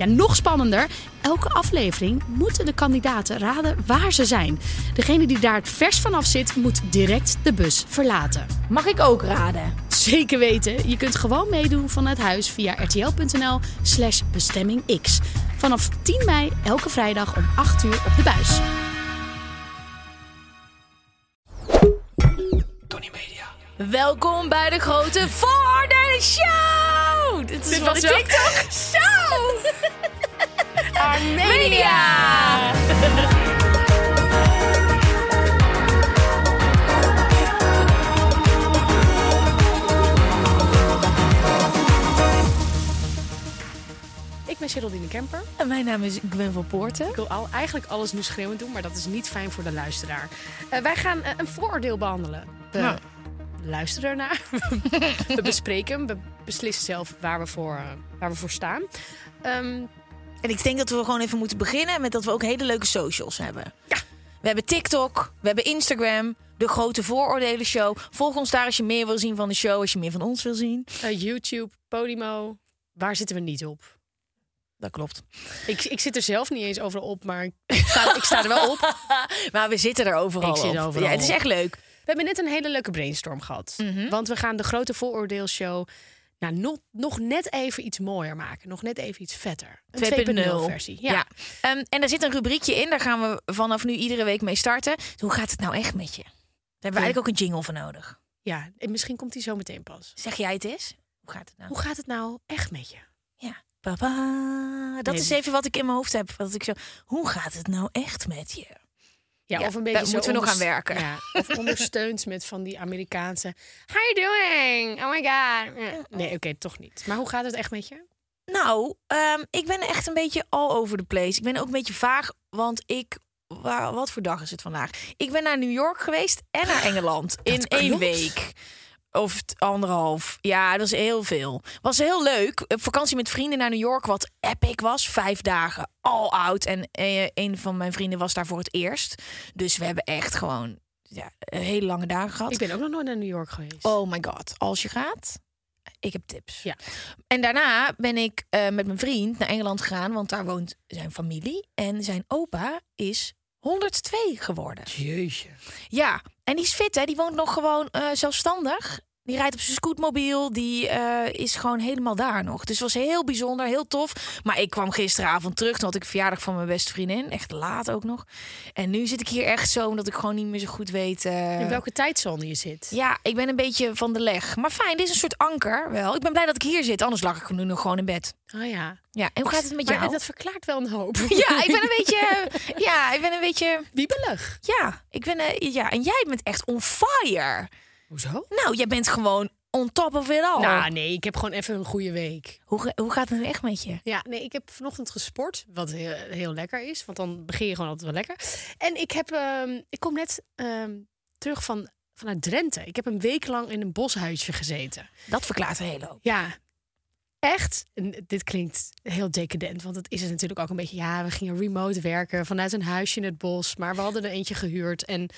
Ja, nog spannender. Elke aflevering moeten de kandidaten raden waar ze zijn. Degene die daar het vers vanaf zit, moet direct de bus verlaten. Mag ik ook raden? Zeker weten. Je kunt gewoon meedoen vanuit huis via rtl.nl slash bestemmingx. Vanaf 10 mei elke vrijdag om 8 uur op de buis. Welkom bij de grote Vooroordelen Show! Dit is Dit was de wel- TikTok Show! Armenia! Ik ben Geraldine Kemper. En mijn naam is Gwen van Poorten. Ik wil al, eigenlijk alles nu schreeuwend doen, maar dat is niet fijn voor de luisteraar. Eh, wij gaan eh, een vooroordeel behandelen. We Nou. Luisteren ernaar. we bespreken hem. We beslissen zelf waar we voor, eh, waar we voor staan. Ehm, En ik denk dat we gewoon even moeten beginnen met dat we ook hele leuke socials hebben. Ja. We hebben TikTok, we hebben Instagram, de grote vooroordelen show. Volg ons daar als je meer wil zien van de show, als je meer van ons wil zien. eh, YouTube, Podimo. Waar zitten we niet op? Dat klopt. Ik, ik zit er zelf niet eens overal op, maar ik sta, ik sta er wel op. Maar we zitten er overal Ik zit op. overal ja, het is echt leuk. We hebben net een hele leuke brainstorm gehad. Mhm. Want we gaan de grote vooroordeelshow nou, nog, nog net even iets mooier maken. Nog net even iets vetter. Een 2.0 versie. Ja. Ja. Ehm, en daar zit een rubriekje in. Daar gaan we vanaf nu iedere week mee starten. Hoe gaat het nou echt met je? Daar hebben we eigenlijk ook een jingle voor nodig. ja, en misschien komt die zo meteen pas. Zeg jij het eens? Hoe gaat het nou? Hoe gaat het nou echt met je? Ja. Papa. Dat Nee, is even wat ik in mijn hoofd heb. Dat ik zo, hoe gaat het nou echt met je? Ja, Ja, of een beetje daar zo moeten we nog onders- aan werken. Ja, of ondersteund met van die Amerikaanse... How you doing? Oh my god. Nee, oké, toch niet. Maar hoe gaat het echt met je? Nou, ehm, ik ben echt een beetje all over the place. Ik ben ook een beetje vaag, want ik... Waar, wat voor dag is het vandaag? Ik ben naar New York geweest en naar Engeland in één week. Of anderhalf. Ja, dat is heel veel. Was heel leuk. Op vakantie met vrienden naar New York, wat epic was. Vijf dagen, all out. En eh, een van mijn vrienden was daar voor het eerst. Dus we hebben echt gewoon ja, hele lange dagen gehad. Ik ben ook nog nooit naar New York geweest. Oh my god, als je gaat, ik heb tips. Ja. En daarna ben ik eh, met mijn vriend naar Engeland gegaan, want daar woont zijn familie. En zijn opa is 102 geworden. Jeetje. Ja, en die is fit, hè? Die woont nog gewoon eh, zelfstandig. Die rijdt op zijn scootmobiel. Die eh, is gewoon helemaal daar nog. Dus het was heel bijzonder, heel tof. Maar ik kwam gisteravond terug. Toen had ik verjaardag van mijn beste vriendin. Echt laat ook nog. En nu zit ik hier echt zo, omdat ik gewoon niet meer zo goed weet... eh, In welke tijdzone je zit? ja, ik ben een beetje van de leg. Maar fijn, dit is een soort anker wel. Ik ben blij dat ik hier zit, anders lag ik nu nog gewoon in bed. Oh ja. Ja, en hoe gaat het met Maar jou? dat verklaart wel een hoop. Ja, ik ben een beetje... Ja, ik ben een beetje... Wiebelig. Ja, ik ben... eh, ja, en jij bent echt on fire. Hoezo? Nou, jij bent gewoon on top of it all. Nou, nee, ik heb gewoon even een goede week. hoe, hoe gaat het nu echt met je? Ja, nee, ik heb vanochtend gesport, wat heel, heel lekker is, want dan begin je gewoon altijd wel lekker. En ik heb, ehm, ik kom net ehm, terug van, vanuit Drenthe. Ik heb een week lang in een boshuisje gezeten. Dat verklaart een hele hoop. Ja, echt. Dit klinkt heel decadent, want het is het natuurlijk ook een beetje. Ja, we gingen remote werken vanuit een huisje in het bos, maar we hadden er eentje gehuurd en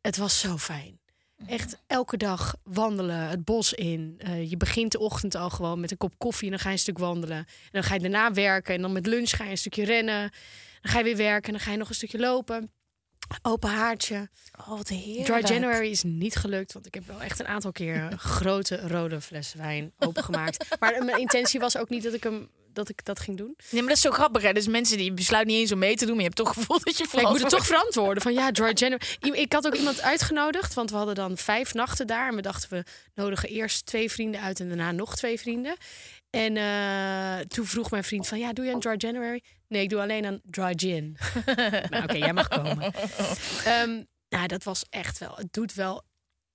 het was zo fijn. Echt elke dag wandelen, het bos in. Eh, je begint de ochtend al gewoon met een kop koffie en dan ga je een stuk wandelen. En dan ga je daarna werken en dan met lunch ga je een stukje rennen. Dan ga je weer werken en dan ga je nog een stukje lopen. Open haartje. Oh, wat heerlijk. Dry January is niet gelukt, want ik heb wel echt een aantal keer grote rode flessen wijn opengemaakt. maar mijn intentie was ook niet dat ik hem dat ik dat ging doen. Nee, maar dat is zo grappig, hè? Dus mensen die besluiten niet eens om mee te doen, maar je hebt toch gevoel dat je ik moet het toch verantwoorden. Van ja, Dry January. Ik had ook iemand uitgenodigd, want we hadden dan vijf nachten daar. En we dachten, we nodigen eerst twee vrienden uit en daarna nog twee vrienden. En eh, toen vroeg mijn vriend van, ja, doe je een Dry January? Nee, ik doe alleen een Dry Gin. nou, oké, jij mag komen. Ehm, nou, dat was echt wel, het doet wel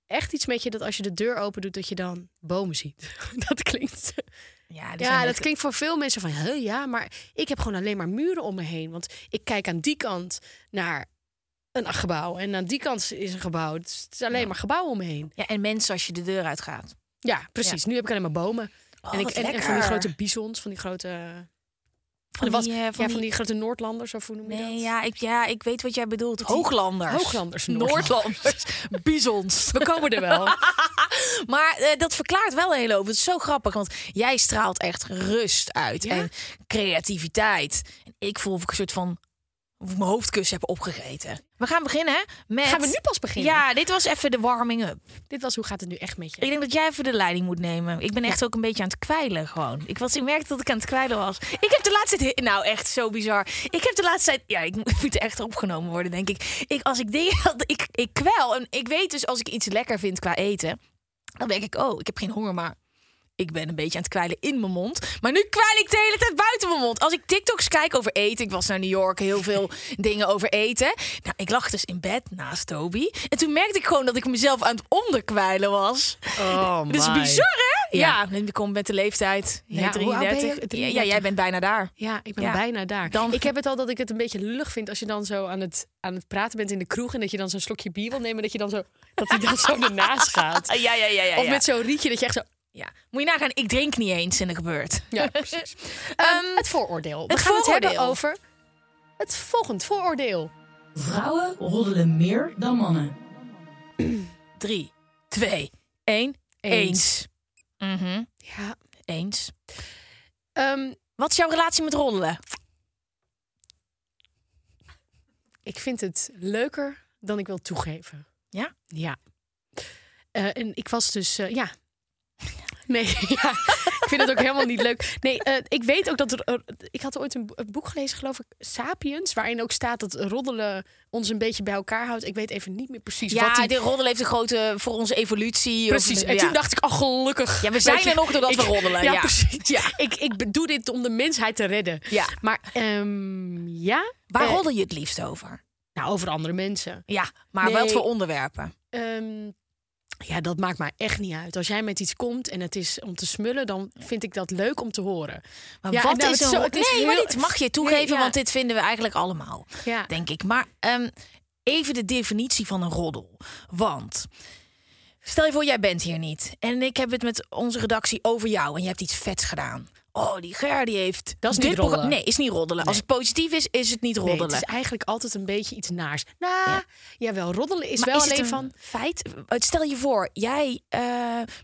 echt iets met je dat als je de deur open doet, dat je dan bomen ziet. dat klinkt... Ja, Ja, dat klinkt voor veel mensen van, ja, maar ik heb gewoon alleen maar muren om me heen. Want ik kijk aan die kant naar een gebouw en aan die kant is een gebouw. Het is, alleen maar gebouw om me heen. Ja, en mensen als je de deur uitgaat. Ja, precies. Nu heb ik alleen maar bomen. Oh, en, ik, en, en van die grote bisons, van die grote... Van was- die, eh, ja, van van die- grote Noordlanders, of hoe noem je Nee, dat? ja ik, ja, ik weet wat jij bedoelt. Hooglanders. Hooglanders, Noordlanders. Bizons. We komen er wel. Maar eh, dat verklaart wel een hele hoop. Het is zo grappig, want jij straalt echt rust uit. Ja? En creativiteit. En ik voel of ik een soort van... Of ik mijn hoofdkussen heb opgegeten. We gaan beginnen met... Gaan we nu pas beginnen? Ja, dit was even de warming-up. Dit was hoe gaat het nu echt met je? Ik denk dat jij even de leiding moet nemen. Ik ben echt ook een beetje aan het kwijlen gewoon. Ik, was, ik merkte dat ik aan het kwijlen was. Ik heb de laatste tijd... Nou, echt zo bizar. Ik heb de laatste tijd... Ja, ik moet echt opgenomen worden, denk ik. ik als ik dingen... Ik, ik kwel. En ik weet dus als ik iets lekker vind qua eten... Dan denk ik, oh, ik heb geen honger, maar... Ik ben een beetje aan het kwijlen in mijn mond. Maar nu kwijl ik de hele tijd buiten mijn mond. Als ik TikToks kijk over eten. Ik was naar New York, heel veel dingen over eten. Nou, ik lag dus in bed naast Toby. En toen merkte ik gewoon dat ik mezelf aan het onderkwijlen was. Oh, Dat is bizar, hè? Ja. Ja, je komt met de leeftijd. Ja, Ja, hoe oud ben je? 33. Ja, 33. Ja, jij bent bijna daar. Ja, ik ben Ja. bijna daar. Dan- Ik heb het al dat ik het een beetje lullig vind als je dan zo aan het, aan het praten bent in de kroeg en dat je dan zo'n slokje bier wil nemen, dat je dan zo dat hij dan zo ernaast gaat. Ja, ja, ja, ja. Of met zo'n rietje dat je echt zo. Ja. Moet je nagaan, ik drink niet eens en dat gebeurt. Ja, precies. Ehm, het vooroordeel. We het gaan het hebben over het volgend vooroordeel. Vrouwen roddelen meer dan mannen. Drie, twee, één. Eens. Mhm. Ja. Eens. Ehm, Wat is jouw relatie met roddelen? ik vind het leuker dan ik wil toegeven. Ja? Ja. Eh, en ik was dus, eh, ja. Nee, ja. ik vind het ook helemaal niet leuk. Nee, eh, ik weet ook dat er. ik had ooit een, bo- een boek gelezen, geloof ik, Sapiens, waarin ook staat dat roddelen ons een beetje bij elkaar houdt. Ik weet even niet meer precies wat Ja, die... de roddel heeft een grote voor onze evolutie. Precies. Of, En ja. toen dacht ik, oh gelukkig. Ja, we zijn je, er nog doordat ik- we roddelen. Ja, Ja. precies. Ja. Ik, ik doe dit om de mensheid te redden. Ja. Maar ehm, ja, Waar Eh, roddel je het liefst over? nou, over andere mensen. Ja, maar Nee. wat voor onderwerpen? Ehm, ja, dat maakt mij echt niet uit. Als jij met iets komt en het is om te smullen, dan vind ik dat leuk om te horen. Maar Ja, wat nou, is het zo- het is Nee, maar dit mag je toegeven, ja. want dit vinden we eigenlijk allemaal, Ja. denk ik. Maar ehm, even de definitie van een roddel. Want stel je voor, jij bent hier niet. En ik heb het met onze redactie over jou en je hebt iets vets gedaan. Oh, die Ger die heeft... Dat is niet roddelen. Nee, is niet roddelen. Als het positief is, is het niet Nee, roddelen. het is eigenlijk altijd een beetje iets naars. Nou, Ja. jawel, roddelen is Maar wel is alleen een van... feit? Stel je voor, jij eh,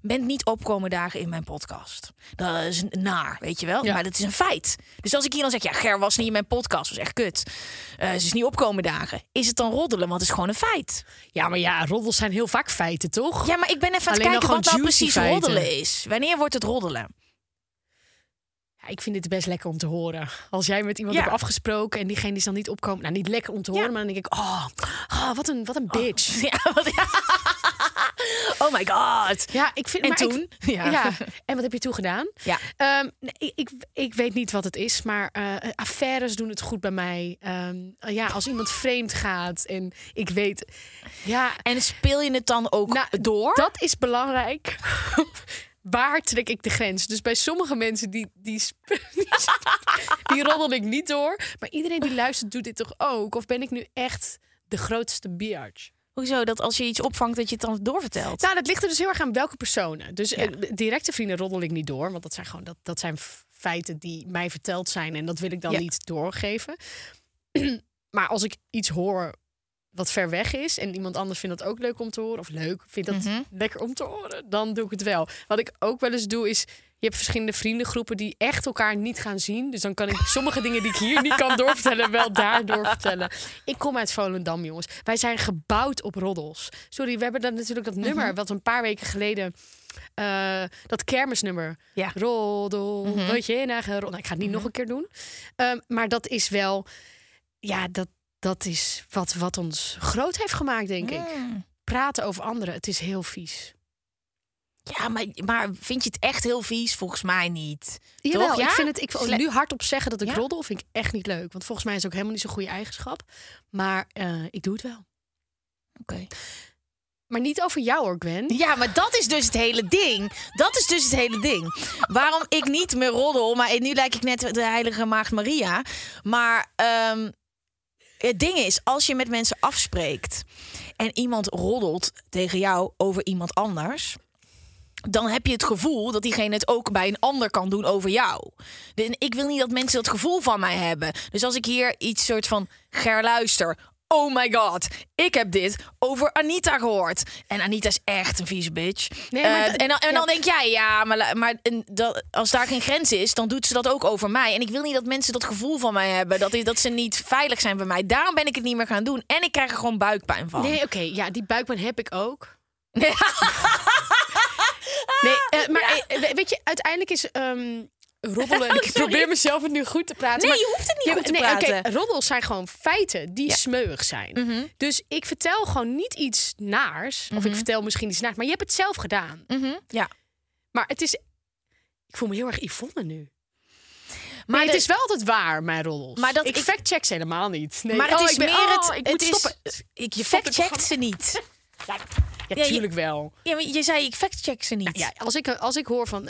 bent niet opkomen dagen in mijn podcast. Dat is naar, weet je wel? Ja. Maar dat is een feit. Dus als ik hier dan zeg, ja, Ger was niet in mijn podcast, was echt kut. Eh, ze is niet opkomen dagen. Is het dan roddelen? Want het is gewoon een feit. Ja, maar ja, roddels zijn heel vaak feiten, toch? Ja, maar ik ben even aan het kijken wat nou precies feiten. roddelen is. Wanneer wordt het roddelen? Ja, ik vind het best lekker om te horen. Als jij met iemand Ja. hebt afgesproken en diegene is dan niet opkomen. Nou, niet lekker om te horen, Ja. maar dan denk ik, oh, ah, wat, een, wat een bitch. Ja, wat, Oh my god. Ja, ik vind. En maar toen? ja. Ja. En wat heb je toen gedaan? Ja. Ehm, nee, ik, ik, ik weet niet wat het is, maar eh, affaires doen het goed bij mij. Ehm, ja, als iemand vreemd gaat en ik weet, ja, En speel je het dan ook Nou, door? dat is belangrijk. Waar trek ik de grens? Dus bij sommige mensen die, die, die, die roddel ik niet door. Maar iedereen die luistert doet dit toch ook? Of ben ik nu echt de grootste biatch? Hoezo? Dat als je iets opvangt, dat je het dan doorvertelt? Nou, dat ligt er dus heel erg aan welke personen. Dus Ja. eh, directe vrienden roddel ik niet door. Want dat zijn gewoon dat, dat zijn feiten die mij verteld zijn. En dat wil ik dan Ja. niet doorgeven. maar als ik iets hoor wat ver weg is en iemand anders vindt dat ook leuk om te horen, of leuk, vindt dat Mhm. lekker om te horen, dan doe ik het wel. Wat ik ook wel eens doe is, je hebt verschillende vriendengroepen die echt elkaar niet gaan zien. Dus dan kan ik sommige dingen die ik hier niet kan doorvertellen, wel daar doorvertellen. Ik kom uit Volendam, jongens. Wij zijn gebouwd op roddels. Sorry, we hebben dan natuurlijk dat nummer wat een paar weken geleden. eh, dat kermisnummer. Ja. Roddel, weet je, roddel. Nou, ik ga het niet nog een keer doen. Ehm, maar dat is wel, ja, dat, dat is wat, wat ons groot heeft gemaakt, denk ik. Mm. Praten over anderen, het is heel vies. Ja, maar, maar vind je het echt heel vies? Volgens mij niet. Jawel, Toch, ja? ik vind het. Ik wil nu hardop zeggen dat ik Ja? roddel vind ik echt niet leuk, want volgens mij is het ook helemaal niet zo'n goede eigenschap. Maar eh, ik doe het wel. Oké. Maar niet over jou hoor, Gwen. Ja, maar dat is dus het hele ding. Dat is dus het hele ding. Waarom ik niet meer roddel, maar nu lijk ik net de heilige maagd Maria. Maar ehm, het ding is, als je met mensen afspreekt en iemand roddelt tegen jou over iemand anders, dan heb je het gevoel dat diegene het ook bij een ander kan doen over jou. Ik wil niet dat mensen dat gevoel van mij hebben. Dus als ik hier iets soort van Ger luister. Oh my god, ik heb dit over Anita gehoord. En Anita is echt een vieze bitch. Nee, maar Eh, en dan, en ja. dan denk jij, ja, maar, maar en dat, als daar geen grens is, dan doet ze dat ook over mij. En ik wil niet dat mensen dat gevoel van mij hebben, dat, dat ze niet veilig zijn bij mij. Daarom ben ik het niet meer gaan doen. En ik krijg er gewoon buikpijn van. Nee, oké, ja, die buikpijn heb ik ook. Nee, eh, maar eh, weet je, uiteindelijk is ehm, roddelen. en ik probeer mezelf het nu goed te praten. Nee, maar- je hoeft het niet Ja, goed te nee, praten. oké, roddels zijn gewoon feiten die Ja. smeuig zijn. Mhm. Dus ik vertel gewoon niet iets naars. Of ik vertel misschien iets naars. Maar je hebt het zelf gedaan. Mhm, Ja. Maar het is... Ik voel me heel erg Yvonne nu. Maar het is wel altijd waar, mijn roddels. Maar dat ik, ik- fact-check ze helemaal niet. Nee. Maar het oh, is ik ben- meer oh, het. ik het moet is, stoppen. Ik, je fact-checkt ze niet. Ja, ja, Ja, je- tuurlijk wel. Ja, maar je zei, ik fact-check ze niet. Ja, als ik, als ik hoor van...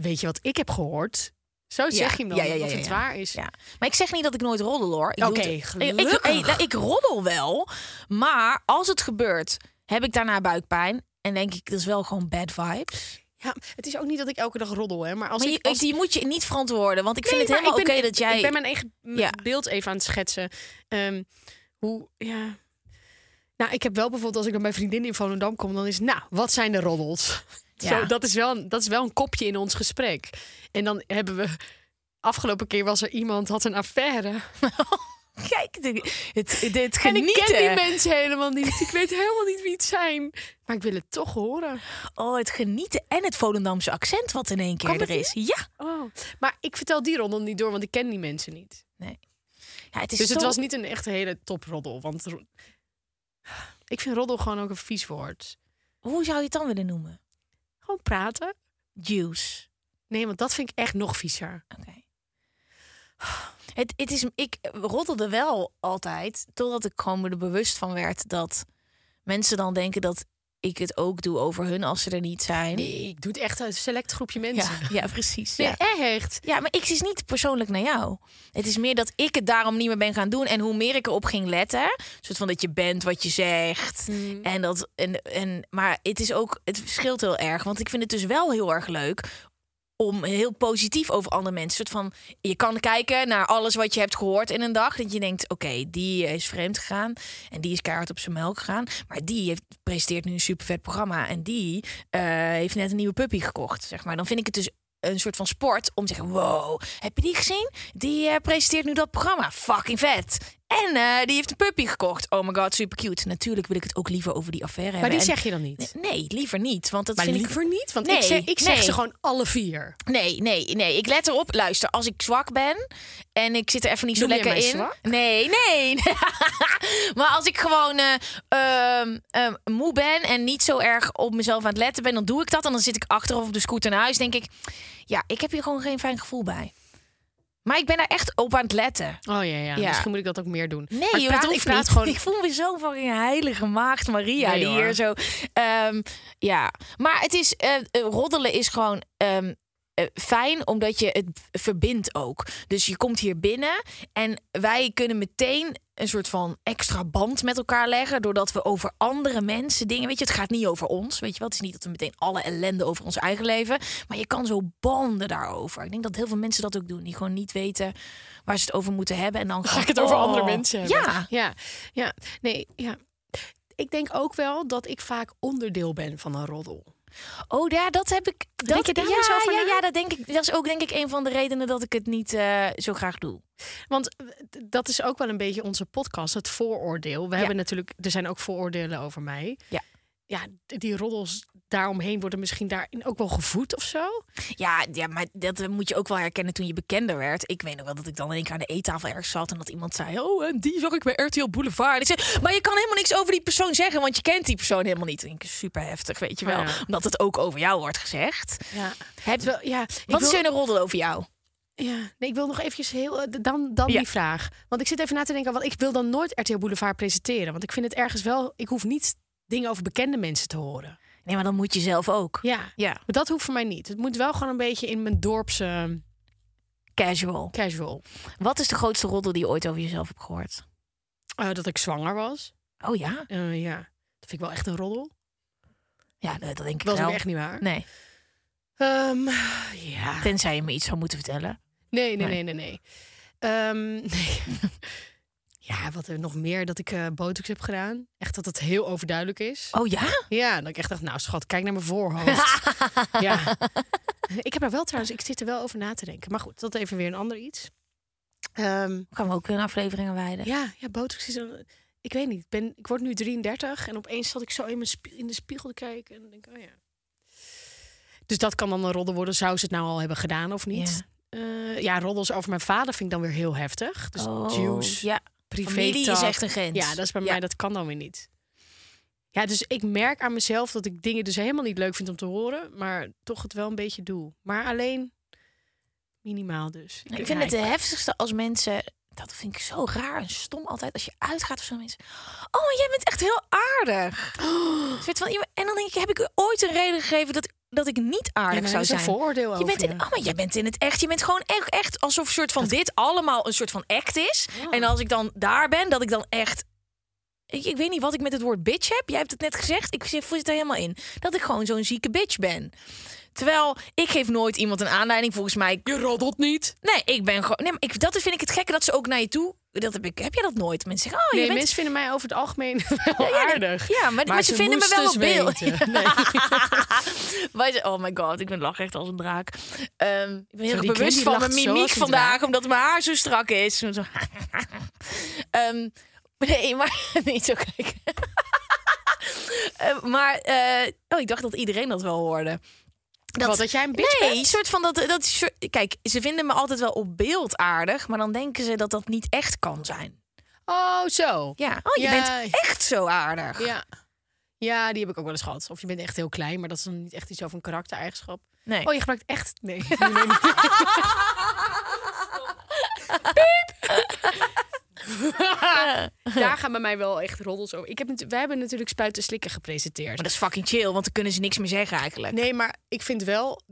Weet je wat ik heb gehoord? Zo Ja, zeg je hem dan, ja, of het waar is. Ja. Maar ik zeg niet dat ik nooit roddel hoor. Ik doe Oké, het- ik, ik, gelukkig. ik, ik roddel wel. Maar als het gebeurt, heb ik daarna buikpijn. En denk ik, dat is wel gewoon bad vibes. Ja, het is ook niet dat ik elke dag roddel, hè. Maar als maar ik... als- die moet je niet verantwoorden. Want ik vind het helemaal oké ik dat jij... Ik ben mijn eigen Ja. beeld even aan het schetsen. Ehm, hoe, ja... Nou, ik heb wel bijvoorbeeld als ik dan bij vriendinnen in Volendam kom, dan is nou, wat zijn de roddels? Ja. Zo, dat, is wel, een- dat is wel een kopje in ons gesprek. En dan hebben we afgelopen keer was er iemand had een affaire. Kijk, het, het, het En ik genieten. ken die mensen helemaal niet. Ik weet helemaal niet wie het zijn. Maar ik wil het toch horen. Oh, het genieten en het Volendamse accent wat in één keer er is. Ja. Oh. Maar ik vertel die roddel niet door, want ik ken die mensen niet. ja het is Dus het was niet een echt hele toproddel. Want ik vind roddel gewoon ook een vies woord. Hoe zou je het dan willen noemen? Praten. Juice. Nee, want dat vind ik echt nog viezer. Oké. Het, het is, ik roddelde wel altijd, totdat ik gewoon er bewust van werd dat mensen dan denken dat ik het ook doe over hun als ze er niet zijn. Nee, ik doe het echt uit een select groepje mensen. Ja, ja, precies. Nee, Ja. echt. ja, maar ik is niet persoonlijk naar jou. Het is meer dat ik het daarom niet meer ben gaan doen. En hoe meer ik erop ging letten, soort van dat je bent wat je zegt. Mm. En dat, en, en, maar het is ook, het verschilt heel erg. Want ik vind het dus wel heel erg leuk om heel positief over andere mensen. Soort van, je kan kijken naar alles wat je hebt gehoord in een dag. Dat je denkt, oké, die is vreemd gegaan. En die is keihard op zijn melk gegaan. Maar die heeft, presenteert nu een super vet programma. En die eh, heeft net een nieuwe puppy gekocht, zeg maar. Dan vind ik het dus een soort van sport om te zeggen... wow, heb je die gezien? Die eh, presenteert nu dat programma. Fucking vet. En eh, die heeft een puppy gekocht. Oh my god, super cute. Natuurlijk wil ik het ook liever over die affaire Maar hebben. die En- zeg je dan niet. Nee, liever niet. Want dat Maar vind ik liever niet, want Nee, ik zeg, ik zeg nee. ze gewoon alle vier. Nee, nee, nee. Ik let erop. Luister, als ik zwak ben en ik zit er even niet zo lekker in. zwak? Nee, nee. maar als ik gewoon eh, ehm, ehm, moe ben en niet zo erg op mezelf aan het letten ben, dan doe ik dat. En dan zit ik achteraf op de scooter naar huis. Denk ik, ja, ik heb hier gewoon geen fijn gevoel bij. Maar ik ben daar echt op aan het letten. Oh ja, ja. Ja. Misschien moet ik dat ook meer doen. Nee, maar ik praat, ik hoeft praat niet. gewoon. Ik voel me zo fucking heilige maagd Maria. Nee, die hoor. hier zo. ehm, ja, maar het is. eh, eh, roddelen is gewoon. ehm, eh, fijn omdat je het verbindt ook. Dus je komt hier binnen en wij kunnen meteen een soort van extra band met elkaar leggen. Doordat we over andere mensen dingen. Weet je, het gaat niet over ons. Weet je wel, het is niet dat we meteen alle ellende over ons eigen leven. Maar je kan zo banden daarover. Ik denk dat heel veel mensen dat ook doen. Die gewoon niet weten waar ze het over moeten hebben. En dan Ga ik het over oh. andere mensen hebben? Ja. Ja, ja. Nee, ja. Ik denk ook wel dat ik vaak onderdeel ben van een roddel. Oh ja, dat heb ik. Dat, daar ja, ja, na? ja, dat denk ik. Dat is ook denk ik een van de redenen dat ik het niet eh, zo graag doe. Want eh, dat is ook wel een beetje onze podcast, het vooroordeel. We hebben natuurlijk, er zijn ook vooroordelen over mij. Ja. Ja, die roddels daaromheen worden misschien daarin ook wel gevoed of zo. Ja, ja, maar dat moet je ook wel herkennen toen je bekender werd. Ik weet nog wel dat ik dan in één keer aan de eettafel ergens zat en dat iemand zei: Oh, en die zag ik bij RTL Boulevard. Ik zei: Maar je kan helemaal niks over die persoon zeggen, want je kent die persoon helemaal niet. Ik super heftig, weet je wel, Ja. omdat het ook over jou wordt gezegd. Ja. Heb, Terwijl, ja, wat is wil- er een roddel over jou? Ja, nee, ik wil nog eventjes heel. eh, Dan, dan Ja. die vraag. Want ik zit even na te denken, want ik wil dan nooit RTL Boulevard presenteren. Want ik vind het ergens wel. Ik hoef niet dingen over bekende mensen te horen. Nee, maar dan moet je zelf ook. Ja, Ja, maar dat hoeft voor mij niet. Het moet wel gewoon een beetje in mijn dorpse casual. casual. Wat is de grootste roddel die je ooit over jezelf hebt gehoord? Eh, dat ik zwanger was. Oh ja? Eh, ja, dat vind ik wel echt een roddel. Ja, dat dat denk ik Dat was wel. ook echt niet waar. Nee, Ehm, ja. tenzij je me iets zou moeten vertellen. Nee, nee, Nee. nee, nee, nee. Ehm, nee. Ja, wat er nog meer dat ik eh botox heb gedaan. Echt dat het heel overduidelijk is. Oh ja? Ja, dat ik echt dacht, nou schat, kijk naar mijn voorhoofd. ja. Ik heb er wel trouwens, ik zit er wel over na te denken. Maar goed, dat even weer een ander iets. Ehm, Gaan we ook een aflevering aan wijden? ja, ja, botox is een... Ik weet niet, ik, ben, ik word nu 33 en opeens zat ik zo in, mijn in de spiegel te kijken. En denk oh ja. Dus dat kan dan een roddel worden. Zou ze het nou al hebben gedaan of niet? Ja, ja roddels over mijn vader vind ik dan weer heel heftig. Dus Oh, juice, Ja, privé familie is echt een grens. Ja, dat is bij Ja. mij, dat kan dan weer niet. Ja, dus ik merk aan mezelf dat ik dingen dus helemaal niet leuk vind om te horen, maar toch het wel een beetje doe. Maar alleen minimaal dus. Ik vind het de heftigste als mensen... Dat vind ik zo raar en stom altijd. Als je uitgaat of zo mensen... Oh, maar jij bent echt heel aardig. Soort van, en dan denk ik, heb ik u ooit een reden gegeven dat, dat ik niet aardig zou een zijn? vooroordeel Je bent in, oh, maar jij bent in het echt. Je bent gewoon echt, echt alsof een soort van dit allemaal een soort van act is. En als ik dan daar ben, dat ik dan echt. Ik, ik weet niet wat ik met het woord bitch heb. Jij hebt het net gezegd. Ik zit er helemaal in. Dat ik gewoon zo'n zieke bitch ben. Terwijl ik geef nooit iemand een aanleiding. Volgens mij. Je roddelt niet. Nee, ik ben gewoon. Nee, maar ik, dat vind ik het gekke dat ze ook naar je toe. Dat heb ik. Heb je dat nooit? Mensen zeggen. Oh, Nee, je bent. mensen vinden mij over het algemeen wel Ja, aardig. Ja, maar, maar ze, vinden me wel op moesten beeld. Nee. Oh my god, ik ben lach echt als een draak. Ehm, ik ben heel erg bewust van mijn mimiek vandaag, omdat mijn haar zo strak is. Ehm, nee, maar niet zo kijken. Eh, maar, eh, oh, ik dacht dat iedereen dat wel hoorde. Dat, Wat, dat jij een bitch nee, bent? soort van dat, dat. Kijk, ze vinden me altijd wel op beeld aardig, maar dan denken ze dat dat niet echt kan zijn. Oh, zo. Ja, oh, je Ja. bent echt zo aardig. Ja. Ja, die heb ik ook wel eens gehad. Of je bent echt heel klein, maar dat is dan niet echt iets over een karaktereigenschap. Nee. Oh, je gebruikt echt... Nee. Daar gaan bij mij wel echt roddels over. Ik heb, wij hebben natuurlijk spuiten slikken gepresenteerd. Maar dat is fucking chill, want dan kunnen ze niks meer zeggen eigenlijk. Nee, maar ik vind wel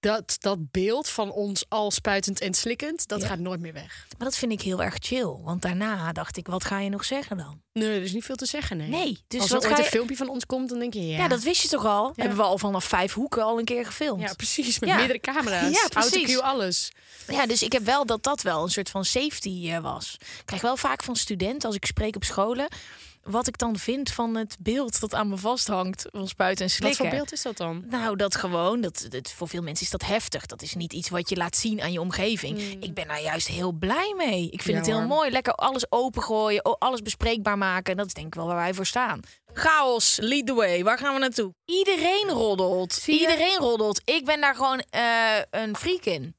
dat dat beeld van ons al spuitend en slikkend, dat Ja. gaat nooit meer weg. Maar dat vind ik heel erg chill. Want daarna dacht ik, wat ga je nog zeggen dan? Nee, er is niet veel te zeggen, nee. Nee, dus Als wat er ooit je... een filmpje van ons komt, dan denk je, ja. Ja, dat wist je toch al? Hebben we al vanaf vijf hoeken al een keer gefilmd. Ja, precies. Met Ja. meerdere camera's. Ja, precies. Alles. Ja, dus ik heb wel dat dat wel een soort van safety eh, was. Ik krijg wel vaak van studenten, als ik spreek op scholen... wat ik dan vind van het beeld dat aan me vasthangt van spuiten en Wat slikken. voor beeld is dat dan? Nou, dat gewoon. Dat, dat, voor veel mensen is dat heftig. Dat is niet iets wat je laat zien aan je omgeving. Ik ben daar juist heel blij mee. Ik vind. Ja, het heel hoor. mooi. Lekker alles opengooien, alles bespreekbaar maken. En dat is denk ik wel waar wij voor staan. Chaos, lead the way. Waar gaan we naartoe? Iedereen roddelt. Iedereen roddelt. Ik ben daar gewoon eh, een freak in.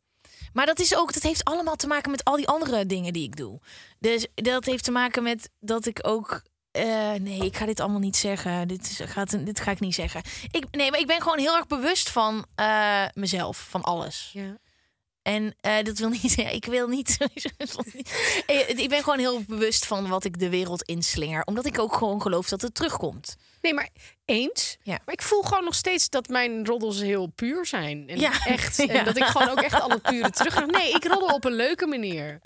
Maar dat is ook, dat heeft allemaal te maken met al die andere dingen die ik doe. Dus dat heeft te maken met dat ik ook. Eh, nee, ik ga dit allemaal niet zeggen. Dit, is, gaat, dit ga ik niet zeggen. Ik, nee, maar ik ben gewoon heel erg bewust van eh, mezelf, van alles. Ja. En eh, dat wil niet zeggen, ik wil niet. Ik ben gewoon heel bewust van wat ik de wereld inslinger. Omdat ik ook gewoon geloof dat het terugkomt. Nee, maar eens. Ja. Maar ik voel gewoon nog steeds dat mijn roddels heel puur zijn. En Ja. echt. Ja. En dat ik gewoon ook echt alle pure terug. Nee, ik roddel op een leuke manier.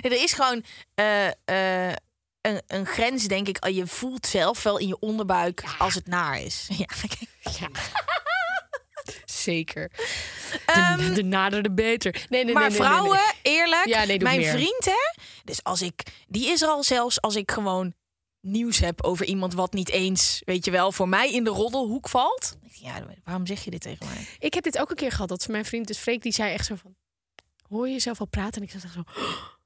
Er is gewoon eh, een, een grens, denk ik. Je voelt zelf wel in je onderbuik als het naar is. Ja, Ja. Zeker. De, de nader de beter. Nee, nee, maar nee, vrouwen, eerlijk, Ja, nee, mijn meer. vriend, hè? Dus als ik, die is er al zelfs als ik gewoon nieuws heb over iemand wat niet eens, weet je wel, voor mij in de roddelhoek valt. Ja, waarom zeg je dit tegen mij? Ik heb dit ook een keer gehad. Dat mijn vriend, dus Freek, die zei echt zo van... Hoor je jezelf al praten? En ik zat echt zo...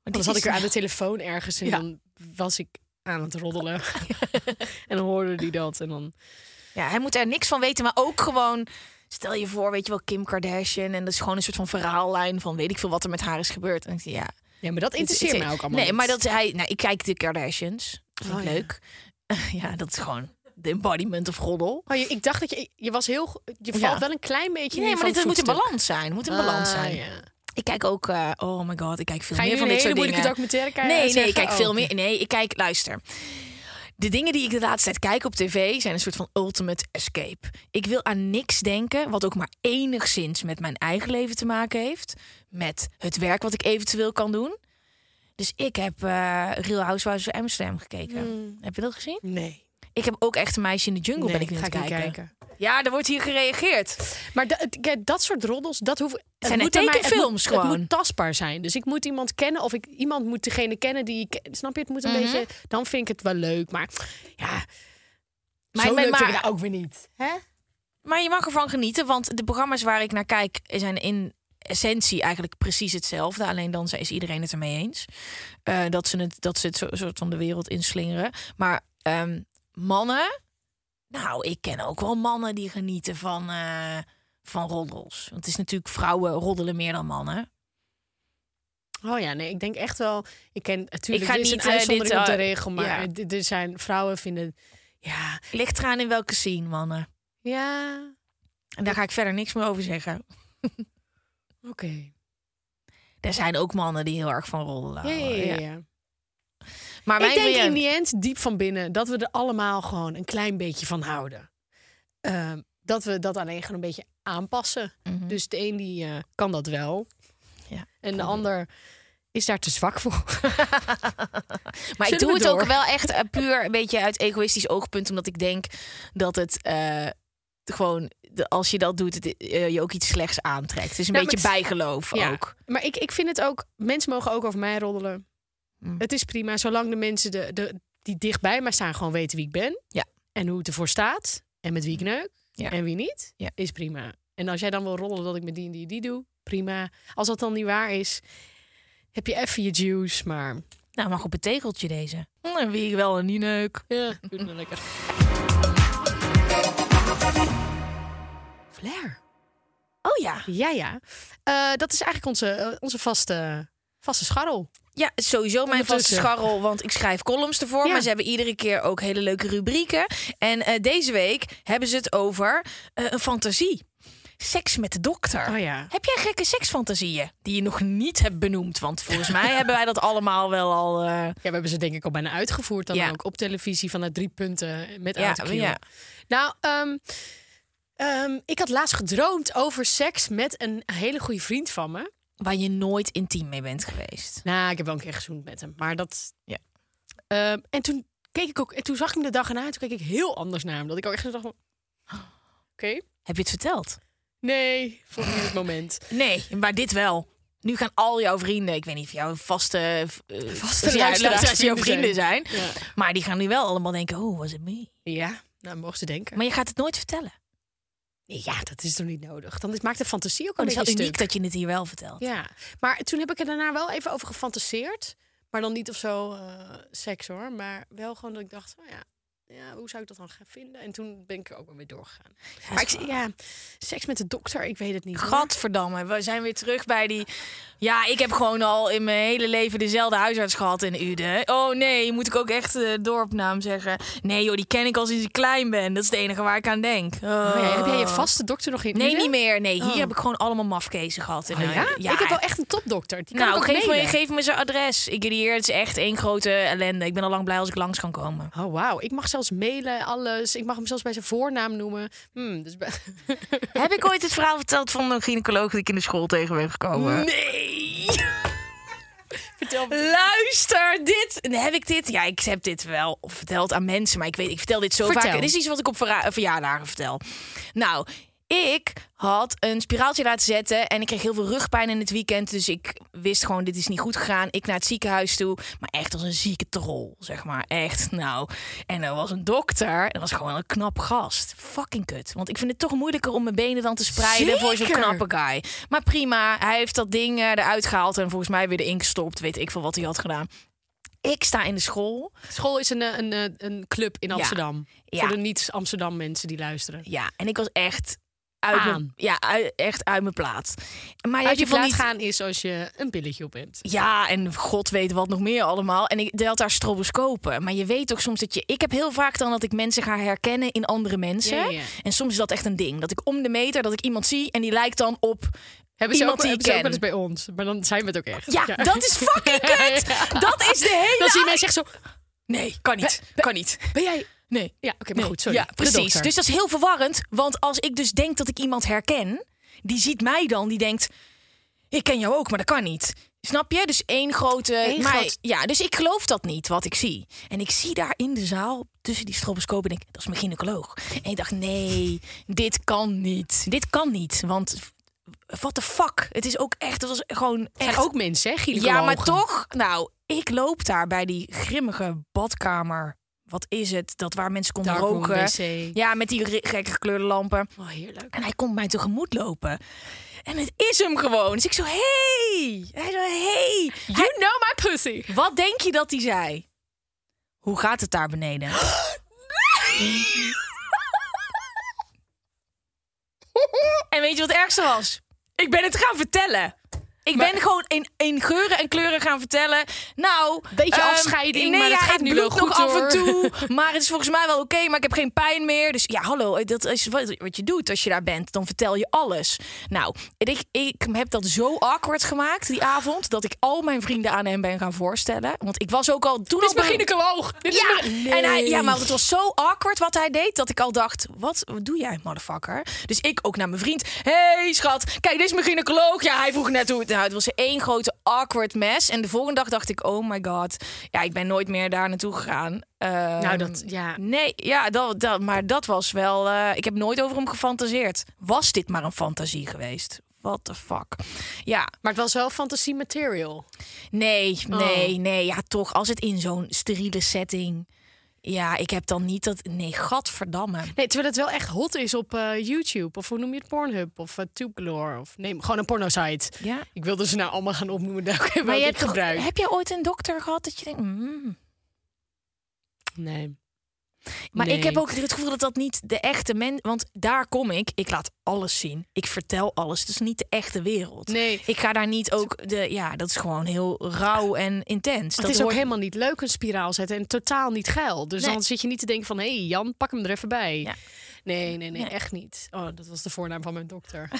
Maar dit is ik weer aan de telefoon ergens en Ja. dan was ik aan het roddelen. en dan hoorde die dat en dan... Ja, hij moet er niks van weten, maar ook gewoon. Stel je voor, weet je wel, Kim Kardashian. En dat is gewoon een soort van verhaallijn van weet ik veel wat er met haar is gebeurd. En ik ja, Ja, maar dat interesseert mij ook allemaal Nee, niet. maar dat hij. Nou, ik kijk de Kardashians. Dat vind ik Oh, leuk. ja, dat is gewoon de embodiment of roddel. Oh, je, ik dacht dat je... Je was heel... Je Ja. valt wel een klein beetje Nee, maar dit het moet in voetstuk. balans zijn. Moet in balans Ah, zijn. ja. Ik kijk ook. eh, oh my god, ik kijk veel Ga je meer van een dit hele soort dingen. documentaire kijken? Nee, nee, zeggen? ik kijk Oh, veel oké. meer. Nee, ik kijk, luister. De dingen die ik de laatste tijd kijk op tv zijn een soort van ultimate escape. Ik wil aan niks denken wat ook maar enigszins met mijn eigen leven te maken heeft. Met het werk wat ik eventueel kan doen. Dus ik heb eh Real Housewives of Amsterdam gekeken. Hmm. Heb je dat gezien? Nee. Ik heb ook echt een meisje in de jungle nee, ben ik nu ga aan ik het niet kijken. kijken. Ja, er wordt hier gereageerd. Maar da- het- dat soort roddels, dat hoeft. het zijn bij mij- het moet- Het gewoon. moet tastbaar zijn. Dus ik moet iemand kennen of ik iemand moet degene kennen die ik. Snap je? Het moet een Mhm. beetje. Dan vind ik het wel leuk. Maar ja, Maar- zo maar- leuk maar- vind ik het ook weer niet. Hè? Maar je mag ervan genieten, want de programma's waar ik naar kijk zijn in essentie eigenlijk precies hetzelfde. Alleen dan is iedereen het ermee eens. Eh, dat ze het, dat ze het zo, soort van de wereld inslingeren. Maar ehm, mannen, nou, ik ken ook wel mannen die genieten van, eh, van roddels. Want het is natuurlijk vrouwen roddelen meer dan mannen. Oh ja, nee, ik denk echt wel. Ik ken natuurlijk. Ik ga niet, een eh, uitzondering dit, op de eh, regel, maar ja. er zijn vrouwen vinden. Ja, Ligt eraan in welke scene, mannen. ja, En daar ga ik verder niks meer over zeggen. oké. Er zijn ook mannen die heel erg van roddelen. Ja, ja, ja, Ja. Maar Ik denk in die end, diep van binnen, dat we er allemaal gewoon een klein beetje van houden. Ehm, dat we dat alleen gewoon een beetje aanpassen. Mhm. Dus de een die eh, kan dat wel. Ja, en de ander is daar te zwak voor. Maar ik doe het door? ook wel echt eh, puur een beetje uit egoïstisch oogpunt. Omdat ik denk dat het eh, gewoon, de- als je dat doet, het, je ook iets slechts aantrekt. Het is een Nou, beetje bijgeloof Ja. ook. Maar ik, ik vind het ook, mensen mogen ook over mij roddelen. Mm. Het is prima, zolang de mensen de, de, die dichtbij mij staan gewoon weten wie ik ben. Ja. En hoe het ervoor staat. En met wie ik neuk. Ja. En wie niet. Ja. Is prima. En als jij dan wil roddelen dat ik met die en die, die doe, prima. Als dat dan niet waar is, heb je even je juice. Maar Nou, mag op het tegeltje deze. Hm, wie ik wel en niet neuk. ja, doe het maar lekker. Flair. Oh ja. Ja, ja. Eh, dat is eigenlijk onze, eh, onze vaste, vaste scharrel. Ja, sowieso mijn vaste scharrel, want ik schrijf columns ervoor. Ja. Maar ze hebben iedere keer ook hele leuke rubrieken. En eh, deze week hebben ze het over eh, een fantasie. Seks met de dokter. Oh ja. Heb jij gekke seksfantasieën die je nog niet hebt benoemd? Want volgens mij hebben wij dat allemaal wel al. eh, Ja, we hebben ze denk ik al bijna uitgevoerd. Dan Ja. ook op televisie vanuit drie punten met Ja, autocue. ja. Nou, ehm, ehm, ik had laatst gedroomd over seks met een hele goede vriend van me. Waar je nooit intiem mee bent geweest. Nou, ik heb wel een keer gezoend met hem. Maar dat... Ja. Ehm, en toen keek ik ook... En toen zag ik hem de dag erna. Toen keek ik heel anders naar hem. Dat ik ook echt zo dacht van... Oké. Heb je het verteld? Nee, niet het moment. Nee, maar dit wel. Nu gaan al jouw vrienden, ik weet niet of jouw vaste, eh, Vaste ja, luisteraars jouw vrienden zijn. Ja. Maar die gaan nu wel allemaal denken, oh, was het me? Ja, nou mogen ze denken. Maar je gaat het nooit vertellen. Ja, dat is toch niet nodig. Dan maakt de fantasie ook Oh, een het is wel uniek dat je het hier wel vertelt. Ja, maar toen heb ik er daarna wel even over gefantaseerd. Maar dan niet of zo eh, seks hoor. Maar wel gewoon dat ik dacht, oh ja, ja, hoe zou ik dat dan gaan vinden? En toen ben ik er ook wel weer doorgegaan. maar ik, zie- ja, seks met de dokter, ik weet het niet. hoor. Gadverdamme, we zijn weer terug bij die... Ja, ik heb gewoon al in mijn hele leven dezelfde huisarts gehad in Uden. Oh nee, moet ik ook echt de dorpnaam zeggen? Nee joh, die ken ik al sinds ik klein ben. Dat is het enige waar ik aan denk. Oh. Oh ja, heb jij je vaste dokter nog in Nee, Uden? niet meer. Nee, hier Oh. heb ik gewoon allemaal mafkezen gehad. En, Oh, eh, ja? Ik heb wel echt een topdokter. Die kan Nou, ik ook geef me, geef me zijn adres. Ik hier, het is echt één grote ellende. Ik ben al lang blij als ik langs kan komen. Oh, wauw. Ik mag zelfs mailen, alles. Ik mag hem zelfs bij zijn voornaam noemen. Hmm, dus Heb ik ooit het verhaal verteld van een gynaecoloog die ik in de school tegen ben gekomen? Nee! Vertel me. Luister, dit. Heb ik dit? Ja, ik heb dit wel verteld aan mensen, maar ik weet, ik vertel dit zo Vertel. vaak. Dit is iets wat ik op verjaardagen vertel. Nou, ik had een spiraaltje laten zetten en ik kreeg heel veel rugpijn in het weekend. Dus ik wist gewoon, dit is niet goed gegaan. Ik naar het ziekenhuis toe, maar echt als een zieke troll, zeg maar. Echt, nou. En er was een dokter, dat was gewoon een knap gast. Fucking kut. Want ik vind het toch moeilijker om mijn benen dan te spreiden voor zo'n knappe guy. Maar prima, hij heeft dat ding eh, eruit gehaald en volgens mij weer erin gestopt. Weet ik veel wat hij had gedaan. Ik sta in de school. School is een, eh, een, een, een club in Amsterdam. Ja. Voor de niet-Amsterdam mensen die luisteren. Ja, en ik was echt uit mijn, ja, uit- echt uit mijn plaat. Maar Uit heb je van plaat niet- gaan is als je een pilletje op hebt. Ja, en god weet wat nog meer allemaal. En ik deed daar stroboscopen. Maar je weet toch soms dat je... Ik heb heel vaak dan dat ik mensen ga herkennen in andere mensen. Ja, ja, ja. En soms is dat echt een ding. Dat ik om de meter, dat ik iemand zie en die lijkt dan op... Hebben ze, Iemand ook, die hebben ze ook wel eens bij ons. Maar dan zijn we het ook echt. Ja, dat is fucking kut! Dat is de hele... Dan zie je mensen echt zo... Nee, kan niet. Kan niet. Ben jij... Nee. Ja, oké, maar Nee, goed, sorry. Ja, De precies. Dus dat is heel verwarrend. Want als ik dus denk dat ik iemand herken, die ziet mij dan, die denkt: Ik ken jou ook, maar dat kan niet. Snap je? Dus één grote. Eén maar, groot- Ja, dus ik geloof dat niet wat ik zie. En ik zie daar in de zaal tussen die stroboscopen en ik, dat is mijn gynaecoloog. En ik dacht: nee, dit kan niet. Dit kan niet. Want what the fuck? Het is ook echt, het was gewoon Het zijn echt ook mensen, hè, ja, maar toch, nou, ik loop daar bij die grimmige badkamer. Wat is het? Dat waar mensen konden roken. Ja, met die gekke gekleurde lampen. Oh, heerlijk. En hij komt mij tegemoet lopen. En het is hem gewoon. Dus ik zo, hey. Hij zo, hey. You know my pussy. Wat denk je dat hij zei? Hoe gaat het daar beneden? en weet je wat het ergste was? Ik ben het gaan vertellen. Ik ben gewoon in, in geuren en kleuren gaan vertellen. Nou, Beetje ehm, afscheiding, nee, maar het ja, gaat nu wel nog goed, af en toe. Maar het is volgens mij wel oké, maar ik heb geen pijn meer. Dus ja, hallo, dat is wat, wat je doet als je daar bent. Dan vertel je alles. Nou, ik, ik heb dat zo awkward gemaakt die avond... dat ik al mijn vrienden aan hem ben gaan voorstellen. Want ik was ook al... Toen Dit is mijn gynaecoloog. Is ja, en hij, ja, maar het was zo awkward wat hij deed dat ik al dacht: wat, wat doe jij, motherfucker? Dus ik ook naar mijn vriend: hey schat, kijk, dit is mijn gynaecoloog. Ja, hij vroeg net hoe het. Het was één grote awkward mess. En de volgende dag dacht ik: oh my god, ja, ik ben nooit meer daar naartoe gegaan. Ehm, Nou, dat, ja. Nee, ja, dat, dat, maar dat was wel. eh, ik heb nooit over hem gefantaseerd. Was dit maar een fantasie geweest? What the fuck? Ja, Maar het was wel fantasie material. Nee, Oh. nee, nee. Ja, toch. Als het in zo'n steriele setting. Ja, ik heb dan niet dat. Nee, gadverdamme. Nee, terwijl het wel echt hot is op eh, YouTube. Of hoe noem je het? Pornhub of uh. Of nee, gewoon een porno-site. Ja. Ik wilde ze nou allemaal gaan opnoemen. Daar heb Maar je hebt gebruikt. heb jij ooit een dokter gehad dat je denkt. mm. Nee. Maar Nee. ik heb ook het gevoel dat dat niet de echte mens. Want daar kom ik. Ik laat alles zien. Ik vertel alles. Het is niet de echte wereld. Nee. Ik ga daar niet ook. De, ja, dat is gewoon heel rauw en intens. Het dat is ook helemaal niet leuk een spiraal zetten en totaal niet geil. Dus Nee. dan zit je niet te denken van, hé hey, Jan, pak hem er even bij. Ja. Nee, nee, nee, Nee. echt niet. Oh, dat was de voornaam van mijn dokter.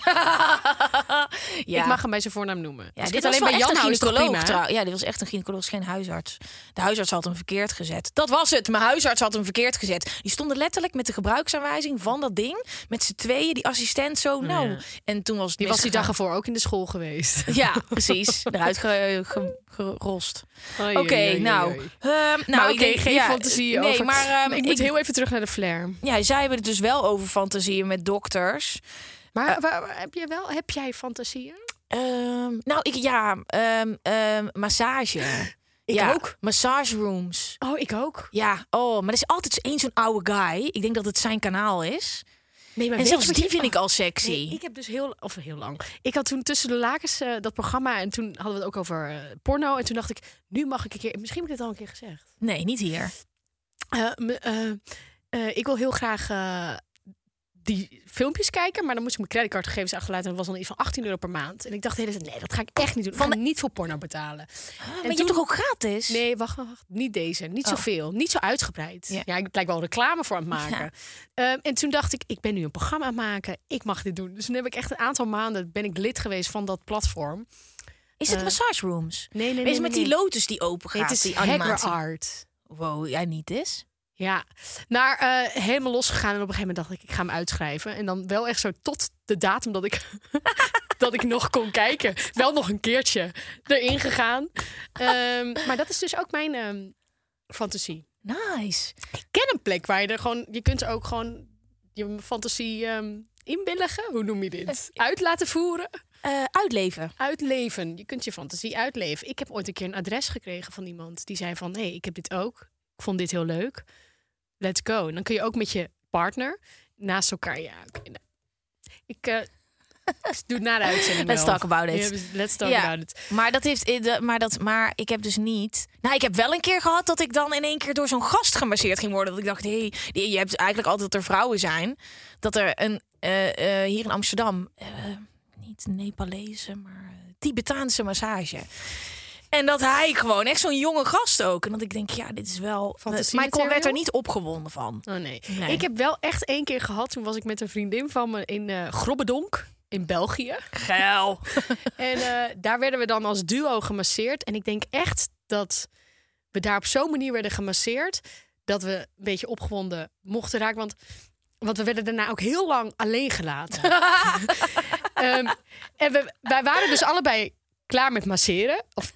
ja. Ik mag hem bij zijn voornaam noemen. Ja, Als dit was alleen bij Jan een gynaecoloog. prima. Ja, dit was echt een gynaecoloog, geen huisarts. De huisarts had hem verkeerd gezet. Dat was het. Mijn huisarts had hem verkeerd gezet. Die stonden letterlijk met de gebruiksaanwijzing van dat ding. Met z'n tweeën, die assistent zo. Nou, ja. en toen was het Die was die dag ervoor ook in de school geweest. Ja, precies. Eruit ge- ge- gerost. Oké, nou. ehm, nou, ik oké, denk- geen ja, fantasie nee, over. maar, ehm, ik moet heel even terug naar de flair. Ja, zij hebben het dus wel over fantasieën met dokters. Maar Eh. waar, waar- heb, je wel, heb jij fantasieën? Ehm, nou, ik, ja, ehm, ehm, massage. Ik ja, ook. Massage rooms. Oh, ik ook. Ja, oh, maar er is altijd één zo'n oude guy. Ik denk dat het zijn kanaal is. Nee, maar En zelfs die je- vind ik oh, al sexy. Nee, ik heb dus heel, of heel lang. Ik had toen tussen de lakens eh, dat programma en toen hadden we het ook over eh, porno. En toen dacht ik, nu mag ik een keer, misschien heb ik dit al een keer gezegd. Nee, niet hier. Ik wil heel graag die filmpjes kijken, maar dan moest ik mijn creditcardgegevens achterlaten. En dat was dan iets van 18 euro per maand. En ik dacht nee, dat ga ik echt niet doen. Ik ga niet voor porno betalen. maar je hebt toch ook gratis? Nee, wacht, wacht. Niet deze. Niet Oh. zoveel. Niet zo uitgebreid. Ja. Ja, ik lijk wel reclame voor aan het maken. Ehm, en toen dacht ik, ik ben nu een programma aan het maken. Ik mag dit doen. Dus toen heb ik echt een aantal maanden ben ik lid geweest van dat platform. Is het eh, massage rooms? Nee, nee, Is het met die lotus die open gaat? Nee, het is die animatie. Art. Wow, jij niet is? Ja, naar eh, helemaal losgegaan. En op een gegeven moment dacht ik, ik ga hem uitschrijven. En dan wel echt zo tot de datum dat ik dat ik nog kon kijken. Wel nog een keertje erin gegaan. Ehm, maar dat is dus ook mijn ehm, fantasie. Nice. Ik ken een plek waar je er gewoon... Je kunt ook gewoon je fantasie ehm inbilligen. Hoe noem je dit? Uit laten voeren. Eh, uitleven. Uitleven. Je kunt je fantasie uitleven. Ik heb ooit een keer een adres gekregen van iemand. Die zei van, hé, hey, ik heb dit ook. Ik vond dit heel leuk. Let's go. En dan kun je ook met je partner naast elkaar... Ja, nou. Ik eh, ik doe het na de uitzending Let's wel. talk about it. Let's talk Ja. about it. Maar dat heeft, eh, de- maar dat, maar ik heb dus niet. Nou, ik heb wel een keer gehad dat ik dan in één keer door zo'n gast gemasseerd ging worden. Dat ik dacht, hé, hey, je hebt eigenlijk altijd dat er vrouwen zijn. Dat er een eh, hier in Amsterdam niet Nepalese, maar Tibetaanse massage. En dat hij gewoon echt zo'n jonge gast ook. En dat ik denk, ja, dit is wel. Fantasie maar ik werd er niet opgewonden van. Oh nee. Nee. Ik heb wel echt één keer gehad. Toen was ik met een vriendin van me in eh Grobbedonk in België. Geil. En eh, daar werden we dan als duo gemasseerd. En ik denk echt dat we daar op zo'n manier werden gemasseerd. Dat we een beetje opgewonden mochten raken. Want, want we werden daarna ook heel lang alleen gelaten. Ehm, en we, wij waren dus allebei klaar met masseren. Of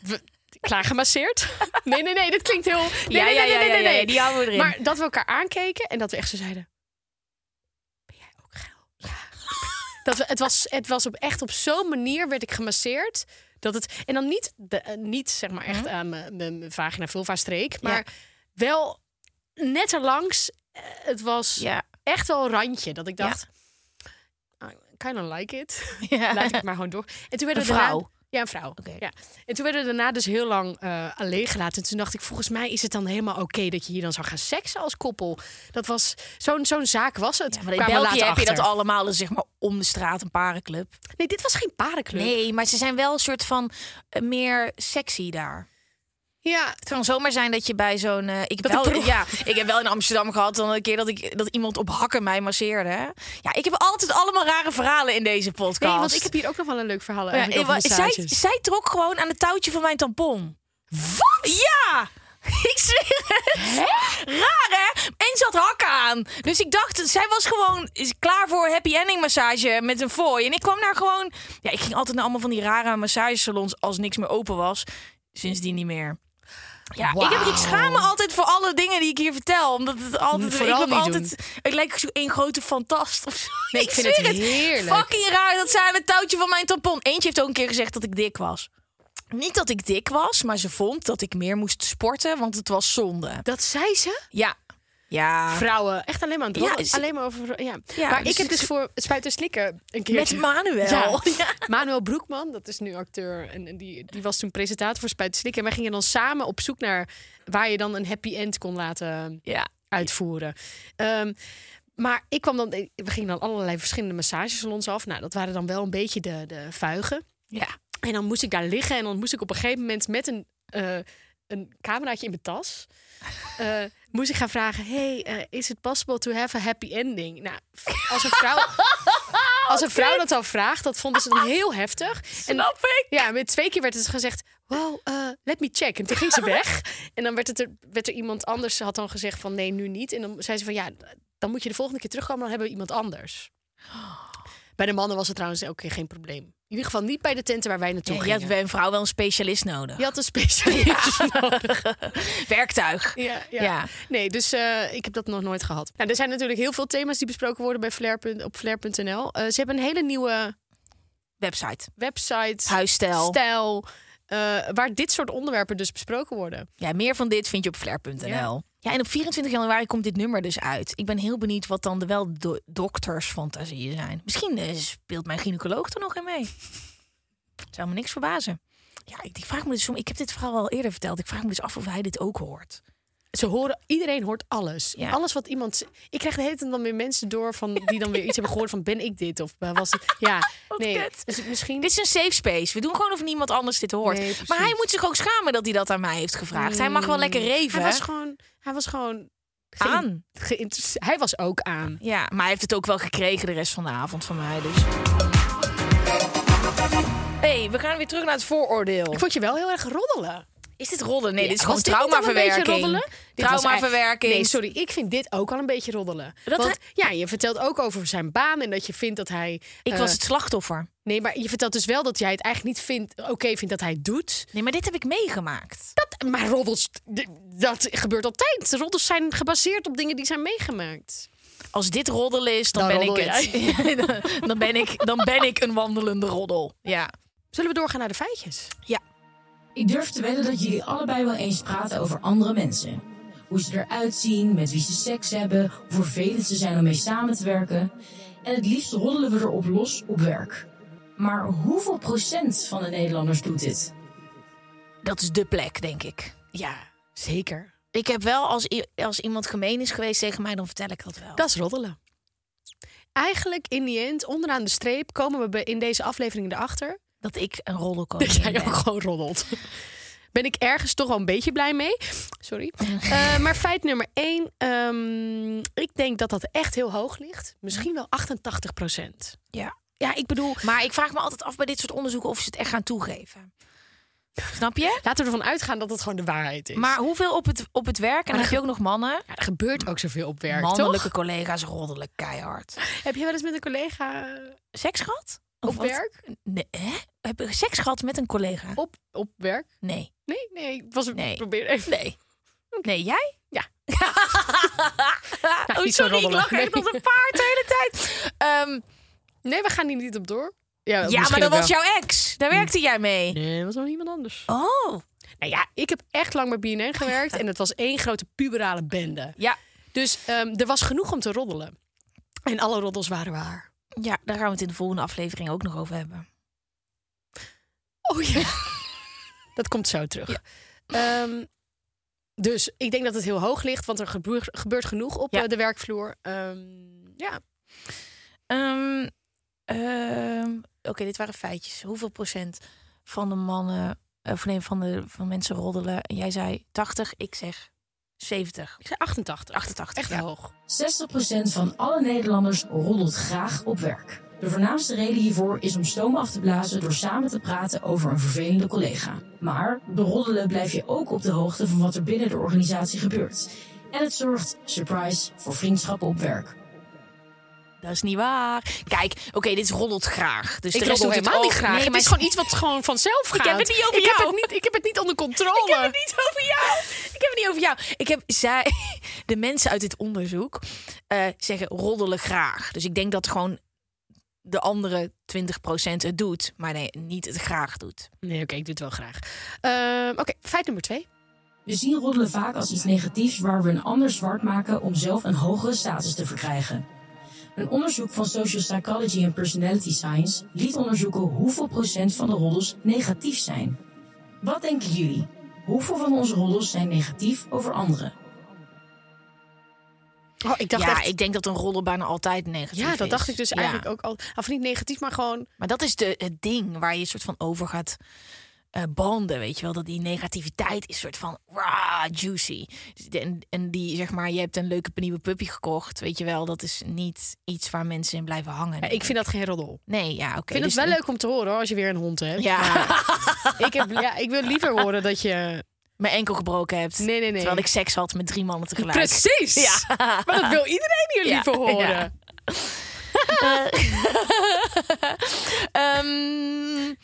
klaar gemasseerd. Nee, nee, nee. Dit klinkt heel... Nee, ja, nee, ja, nee, ja, nee, ja, nee, ja, nee. die houden we erin. Maar dat we elkaar aankeken en dat we echt zo zeiden... Ben jij ook geil? Ja. dat we, het, was, het was op, echt op zo'n manier werd ik gemasseerd... Dat het, en dan niet, de, eh, niet zeg maar echt aan mijn- vagina vulva streek... maar wel net erlangs. eh, Het was echt wel een randje. Dat ik dacht... I kind of like it. Ja. Laat ik maar gewoon door. En toen werden Een daarna- vrouw? Ja, een vrouw. Oké. Ja. En toen werden we daarna dus heel lang eh, alleen gelaten. En toen dacht ik, volgens mij is het dan helemaal oké dat je hier dan zou gaan seksen als koppel. Dat was zo'n zo'n zaak was het. Ja, maar in we België heb je dat allemaal dus zeg maar om de straat een parenclub. Nee, dit was geen parenclub. Nee, maar ze zijn wel een soort van eh, meer sexy daar. Ja, Het kan zomaar zijn dat je bij zo'n. eh, ik, heb wel, ja, ik heb wel in Amsterdam gehad dan een keer dat, ik, dat iemand op hakken mij masseerde. hè. Ja, ik heb altijd allemaal rare verhalen in deze podcast. nee, want ik heb hier ook nog wel een leuk verhaal Ja, eh, zij, zij trok gewoon aan het touwtje van mijn tampon. Wat? Ja! Ik zweer het. Raar hè? En ze had hakken aan. Dus ik dacht, zij was gewoon klaar voor happy ending massage met een fooi. En ik kwam daar gewoon... Ja, ik ging altijd naar allemaal van die rare massagesalons als niks meer open was. Sindsdien niet meer. Ja, ik, heb, ik schaam me altijd voor alle dingen die ik hier vertel. Omdat het altijd... Vooral ik ben altijd... Ik lijk zo één grote fantast of zo. Nee, ik vind het heerlijk. Fucking raar dat zij het touwtje van mijn tampon... Eentje heeft ook een keer gezegd dat ik dik was. Niet dat ik dik was, maar ze vond dat ik meer moest sporten, want het was zonde. Dat zei ze? Ja. Ja. Vrouwen, echt alleen maar aan het Ja, alleen maar over... Ja. Ja, maar dus ik heb dus voor Spuiten Slikken een keer... Met Manuel. Ja. Manuel Broekman, dat is nu acteur. En en die, die was toen presentator voor Spuiten Slikken. En wij gingen dan samen op zoek naar waar je dan een happy end kon laten Ja. uitvoeren. Ehm, maar ik kwam dan, we gingen dan allerlei verschillende massagesalons af. Nou, dat waren dan wel een beetje de, de vuigen. Ja. En dan moest ik daar liggen en dan moest ik op een gegeven moment met een, eh, een cameraatje in mijn tas. eh, moest ik gaan vragen: Hey, eh, is it possible to have a happy ending? Nou, als een vrouw, als een vrouw dat dan vraagt, dat vonden ze dan heel heftig. En Snap ik. ja, met twee keer werd het gezegd: Wow, eh, let me check. En toen ging ze weg. En dan werd, het er, werd er iemand anders, had dan gezegd: van nee, nu niet. En dan zei ze van ja, dan moet je de volgende keer terugkomen, dan hebben we iemand anders. Bij de mannen was het trouwens ook geen probleem. In ieder geval niet bij de tenten waar wij naartoe Ja, je had bij een vrouw wel een specialist nodig. Je had een specialist nodig. Werktuig. Ja, ja. Nee, dus eh, ik heb dat nog nooit gehad. Nou, er zijn natuurlijk heel veel thema's die besproken worden bij Flair, op flair.nl. Eh, ze hebben een hele nieuwe Website. website, Huisstijl. stijl, eh, waar dit soort onderwerpen dus besproken worden. Ja, meer van dit vind je op flair.nl. Ja. Ja. en op 24 januari komt dit nummer dus uit. Ik ben heel benieuwd wat dan de wel do doktersfantasieën zijn. Misschien eh, speelt mijn gynaecoloog er nog in mee. Zou me niks verbazen. Ja, ik, ik vraag me dus om. Ik heb dit verhaal al eerder verteld. Ik vraag me dus af of hij dit ook hoort. Ze horen, iedereen hoort alles. Ja. Alles wat iemand. Ik krijg de hele tijd dan weer mensen door van die dan weer iets hebben gehoord van ben ik dit of eh, was het. Ja, nee. Dus misschien. Dit is een safe space. We doen gewoon of niemand anders dit hoort. Nee, maar hij moet zich ook schamen dat hij dat aan mij heeft gevraagd. Hij mag wel lekker reven. Hij was gewoon. Hij was gewoon. ge- aan. Hij was ook aan. Ja, maar hij heeft het ook wel gekregen de rest van de avond van mij. Dus. hey, we gaan weer terug naar het vooroordeel. Ik vond je wel heel erg roddelen. Is dit rollen? Nee, Ja, dit is was gewoon dit niet al een beetje traumaverwerking. roddelen? Dit was Traumaverwerking. Nee, sorry. Ik vind dit ook al een beetje roddelen. Dat Want ja, je vertelt ook over zijn baan en dat je vindt dat hij... Ik eh, was het slachtoffer. Nee, maar je vertelt dus wel dat jij het eigenlijk niet vindt, oké vindt dat hij het doet. Nee, maar dit heb ik meegemaakt. Dat, maar roddels, d- dat gebeurt altijd. Roddels zijn gebaseerd op dingen die zijn meegemaakt. Als dit roddelen is, dan, Dan ben ik roddel het. dan, dan ben ik, dan ben ik een wandelende roddel. Ja. Zullen we doorgaan naar de feitjes? Ik durf te wedden dat jullie allebei wel eens praten over andere mensen. Hoe ze eruit zien, met wie ze seks hebben, hoe vervelend ze zijn om mee samen te werken. En het liefst roddelen we erop los op werk. Maar hoeveel procent van de Nederlanders doet dit? Dat is de plek, denk ik. Ja, zeker. Ik heb wel, als, als iemand gemeen is geweest tegen mij, dan vertel ik dat wel. Dat is roddelen. Eigenlijk in die end, onderaan de streep, komen we in deze aflevering erachter Dat ik een roddelkoning dat jij ben. ook gewoon roddelt. Ben ik ergens toch wel een beetje blij mee. Sorry. Eh, maar feit nummer één. ehm, ik denk dat dat echt heel hoog ligt. Misschien wel 88 procent. Ja. Ja, ik bedoel, Maar ik vraag me altijd af bij dit soort onderzoeken of ze het echt gaan toegeven. Snap je? laten we ervan uitgaan dat het gewoon de waarheid is. Maar hoeveel op het, op het werk? En dan heb je ook nog mannen. ja, er gebeurt ook zoveel op werk, Mannelijke toch? collega's roddelen keihard. Heb je wel eens met een collega Seks gehad? Of op werk? Nee, hè? Heb je seks gehad met een collega? Op, op werk? Nee. Nee, nee, ik was Nee. probeer even. Nee. Nee, jij? Ja. oh, niet zo sorry, ik roddelen. lach echt Nee. als een paard de hele tijd. Ehm, Nee, we gaan hier niet op door. Ja, maar dat was jouw ex. Daar werkte jij mee. Nee, dat was nog iemand anders. Oh. Nou ja, ik heb echt lang bij BNN gewerkt en het was één grote puberale bende. Ja. Dus ehm, er was genoeg om te roddelen. En alle roddels waren waar. Ja, daar gaan we het in de volgende aflevering ook nog over hebben. Oh ja. dat komt zo terug. Ehm, dus ik denk dat het heel hoog ligt, want er gebeurt, gebeurt genoeg op Ja. eh, de werkvloer. Ehm, ja, Ehm, Oké, dit waren feitjes. Hoeveel procent van de mannen, of nee, van de van mensen roddelen? En jij zei 80, ik zeg 70. ik zei 88. 88, Echt ja. hoog. 60% van alle Nederlanders roddelt graag op werk. De voornaamste reden hiervoor is om stoom af te blazen door samen te praten over een vervelende collega. Maar door roddelen blijf je ook op de hoogte van wat er binnen de organisatie gebeurt. En het zorgt, surprise, voor vriendschappen op werk. Dat is niet waar. Kijk, oké, dit is roddelt graag. Dus Ik de rest doet helemaal niet graag. Nee, het maar is gewoon iets wat gewoon vanzelf gaat. Ik heb het niet over ik Heb jou. het niet, ik heb het niet onder controle. Ik heb het niet over jou. Ik heb het niet over jou. Ik heb zij, de mensen uit dit onderzoek eh, zeggen roddelen graag. Dus ik denk dat gewoon de andere 20% het doet, maar nee, niet het graag doet. Nee, oké, ik doe het wel graag. Ehm, oké, feit nummer twee. We zien roddelen vaak als iets negatiefs waar we een ander zwart maken om zelf een hogere status te verkrijgen. Een onderzoek van Social Psychology en Personality Science liet onderzoeken hoeveel procent van de roddels negatief zijn. Wat denken jullie? Hoeveel van onze roddels zijn negatief over anderen? Oh, ik dacht ja, echt... ik denk dat een roddel bijna altijd negatief is. ja, dat dacht ik dus Ja. eigenlijk ook al. Of niet negatief, maar gewoon... Maar dat is de, het ding waar je soort van over gaat eh, banden, weet je wel. Dat die negativiteit is soort van rah, juicy. Dus En, en die, zeg maar, je hebt een leuke nieuwe puppy gekocht, weet je wel. Dat is niet iets waar mensen in blijven hangen. Ja, ik vind dat geen roddel. Nee, ja, oké. Ik vind dus het wel de- leuk om te horen hoor, als je weer een hond hebt. Ja. Maar ik, heb, ja, ik wil liever horen dat je... mijn enkel gebroken hebt. Nee, nee, nee. Terwijl ik seks had met drie mannen tegelijk. Precies! Ja. Maar dat wil iedereen hier Ja, liever horen. ja. Ehm,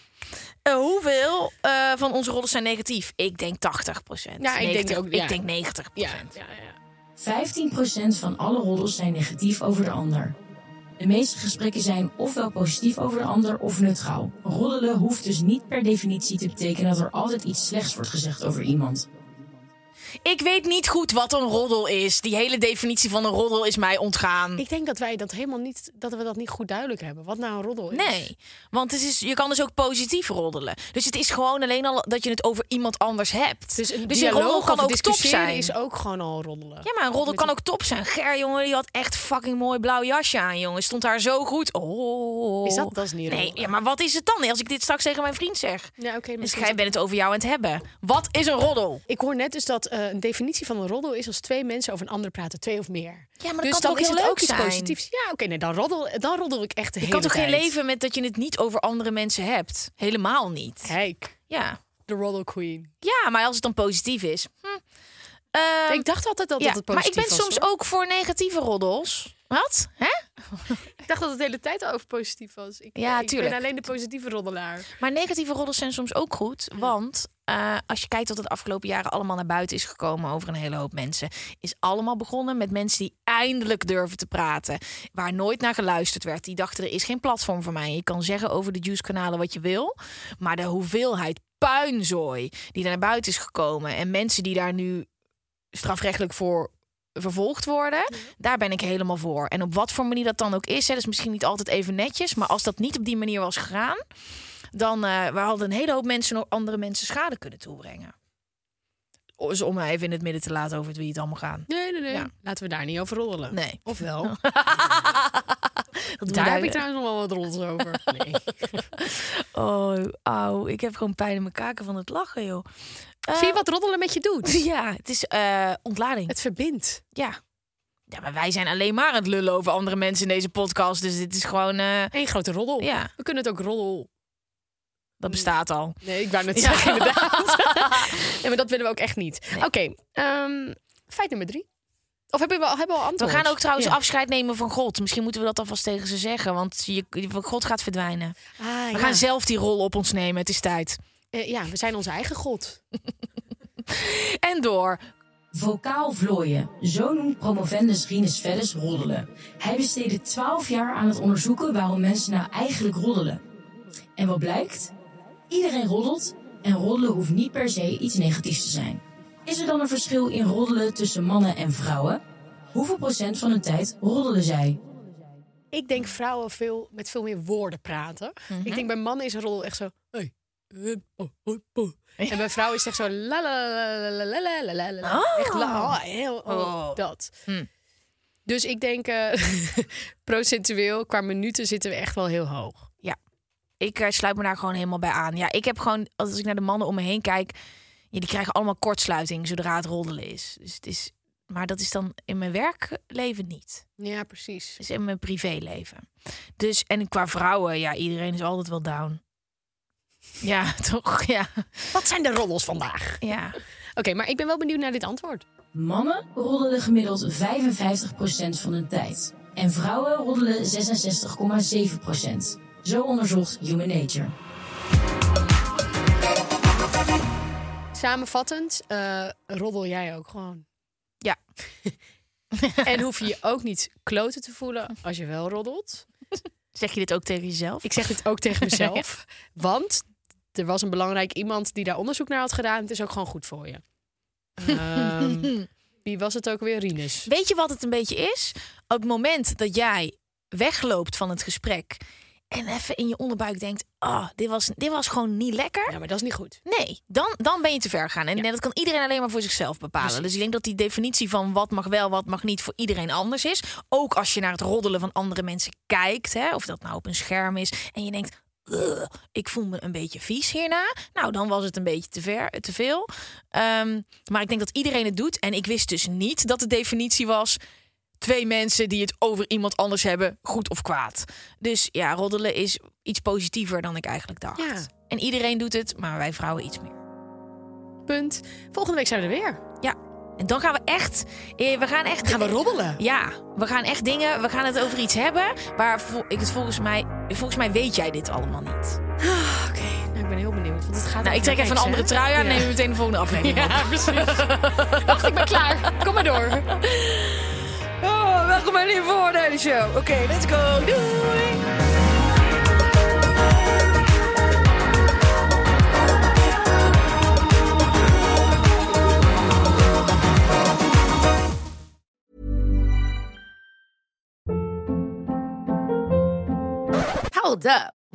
eh, hoeveel eh, van onze roddels zijn negatief? Ik denk 80% Ja, ik denk ook, ja. Ik denk 90 Ja, ja, ja. 15% van alle roddels zijn negatief over de ander. De meeste gesprekken zijn ofwel positief over de ander of neutraal. Roddelen hoeft dus niet per definitie te betekenen dat er altijd iets slechts wordt gezegd over iemand. Ik weet niet goed wat een roddel is. Die hele definitie van een roddel is mij ontgaan. Ik denk dat wij dat helemaal niet, dat we dat niet goed duidelijk hebben. Wat nou een roddel is. Nee, want het is, je kan dus ook positief roddelen. Dus het is gewoon alleen al dat je het over iemand anders hebt. Dus een dus een roddel kan ook top zijn. is ook gewoon al roddelen. Ja, maar een roddel kan ook top zijn. Ger, jongen, die had echt fucking mooi blauw jasje aan, jongen. Stond daar zo goed. Oh. Is dat- dat is niet Nee, roddelen. ja, maar wat is het dan als ik dit straks tegen mijn vriend zeg? Ja, oké. Dus misschien jij bent het over jou aan het hebben. Wat is een roddel? Ik hoor net dus dat eh, een definitie van een roddel is als twee mensen over een ander praten, twee of meer. Ja, maar dat dus kan dan is heel het leuk ook iets zijn? positiefs. Ja, oké, nee, dan roddel, dan roddel ik echt de Je hele kan toch geen tijd. leven met dat je het niet over andere mensen hebt? Helemaal niet. Kijk, Ja. de roddel queen. ja, maar als het dan positief is. Hm. Ehm, ik dacht altijd dat ja, dat het maar ik positief ben was, soms hoor. ook voor negatieve roddels. Wat? Hè? Ik dacht dat het de hele tijd al over positief was. Ik, Ja, ik tuurlijk. ben alleen de positieve roddelaar. Maar negatieve roddels zijn soms ook goed. Want eh, als je kijkt wat het afgelopen jaren allemaal naar buiten is gekomen over een hele hoop mensen. Is allemaal begonnen met mensen die eindelijk durven te praten. Waar nooit naar geluisterd werd. Die dachten er is geen platform voor mij. Je kan zeggen over de juice kanalen wat je wil. Maar de hoeveelheid puinzooi die er naar buiten is gekomen. En mensen die daar nu strafrechtelijk voor vervolgd worden, daar ben ik helemaal voor. En op wat voor manier dat dan ook is, hè, dat is misschien niet altijd even netjes, maar als dat niet op die manier was gegaan, dan eh we hadden een hele hoop mensen nog andere mensen schade kunnen toebrengen. Dus om even in het midden te laten over wie het allemaal gaan. Nee, nee, nee. Ja. Laten we daar niet over roddelen. Nee. Of wel? Dat doen we daar heb ik trouwens nog wel wat roddels over. Nee. Oh, auw, ik heb gewoon pijn in mijn kaken van het lachen, joh. Eh, Zie je wat roddelen met je doet? Ja, het is eh, ontlading. Het verbindt. Ja. Ja, maar wij zijn alleen maar aan het lullen over andere mensen in deze podcast. Dus dit is gewoon... eh, Eén grote roddel. ja, We kunnen het ook roddel... dat bestaat al. Nee, ik wou net Ja. zeggen inderdaad. nee, maar dat willen we ook echt niet. Oké, ehm, feit nummer drie. Of hebben we al, hebben we al We antwoord? gaan ook trouwens Ja. afscheid nemen van God. Misschien moeten we dat alvast tegen ze zeggen. Want je, God gaat verdwijnen. Ah, We ja. gaan zelf die rol op ons nemen. Het is tijd. Eh, ja, we zijn onze eigen god. En door. Vocaal vlooien, zo noemt promovendus Rinus Veddes roddelen. Hij besteedde 12 jaar aan het onderzoeken waarom mensen nou eigenlijk roddelen. En wat blijkt? Iedereen roddelt en roddelen hoeft niet per se iets negatiefs te zijn. Is er dan een verschil in roddelen tussen mannen en vrouwen? Hoeveel procent van hun tijd roddelen zij? Ik denk vrouwen veel, met veel meer woorden praten. Ik mhm. denk bij mannen is een roddel echt zo... Hey, eh, oh. oh, oh. En bij vrouwen is het echt zo... La, la, la, la, la, la, la, la. Oh. Echt heel, dat. Hm. Dus ik denk eh, procentueel qua minuten zitten we echt wel heel hoog. Ik eh, sluit me daar gewoon helemaal bij aan. Ja, ik heb gewoon, als ik naar de mannen om me heen kijk, ja, die krijgen allemaal kortsluiting zodra het roddelen is. Dus het is, maar dat is dan in mijn werkleven niet. Ja, precies. Dat is in mijn privéleven. Dus en qua vrouwen, ja, iedereen is altijd wel down. Ja, toch? Ja, Wat zijn de roddels vandaag? ja. Oké, maar ik ben wel benieuwd naar dit antwoord. Mannen roddelen gemiddeld 55% van hun tijd. En vrouwen roddelen 66,7%. Zo onderzocht Human Nature. Samenvattend, eh, roddel jij ook gewoon. Ja. en hoef je je ook niet kloten te voelen als je wel roddelt. Zeg je dit ook tegen jezelf? Ik zeg dit ook tegen mezelf. Want er was een belangrijk iemand die daar onderzoek naar had gedaan. Het is ook gewoon goed voor je. Ehm, wie was het ook weer? Rinus. Weet je wat het een beetje is? Op het moment dat jij wegloopt van het gesprek en even in je onderbuik denkt: ah, dit, was, dit was gewoon niet lekker. Ja, maar dat is niet goed. Nee, dan, dan ben je te ver gegaan. En Ja. dat kan iedereen alleen maar voor zichzelf bepalen. Precies. Dus ik denk dat die definitie van wat mag wel, wat mag niet voor iedereen anders is. Ook als je naar het roddelen van andere mensen kijkt, hè, of dat nou op een scherm is, en je denkt. "Ugh, ik voel me een beetje vies hierna. Nou, dan was het een beetje te, ver, te veel. Ehm, maar ik denk dat iedereen het doet. En ik wist dus niet dat de definitie was... twee mensen die het over iemand anders hebben, goed of kwaad. Dus ja, roddelen is iets positiever dan ik eigenlijk dacht. Ja. En iedereen doet het, maar wij vrouwen iets meer. Punt. Volgende week zijn we er weer. Ja, en dan gaan we echt... eh, We gaan echt... Gaan we roddelen? Ja, we gaan echt dingen... We gaan het over iets hebben waar ik het volgens mij... Volgens mij weet jij dit allemaal niet. Ah, Oké, nou, ik ben heel benieuwd. Want het gaat Nou, ik trek even een andere hè? trui aan en Ja. nemen we meteen de volgende aflevering op. Ja, precies. Wacht, ik ben klaar. Kom maar door. Welkom een nieuwe voordelen show. Oké, let's go. Doei. Hold up.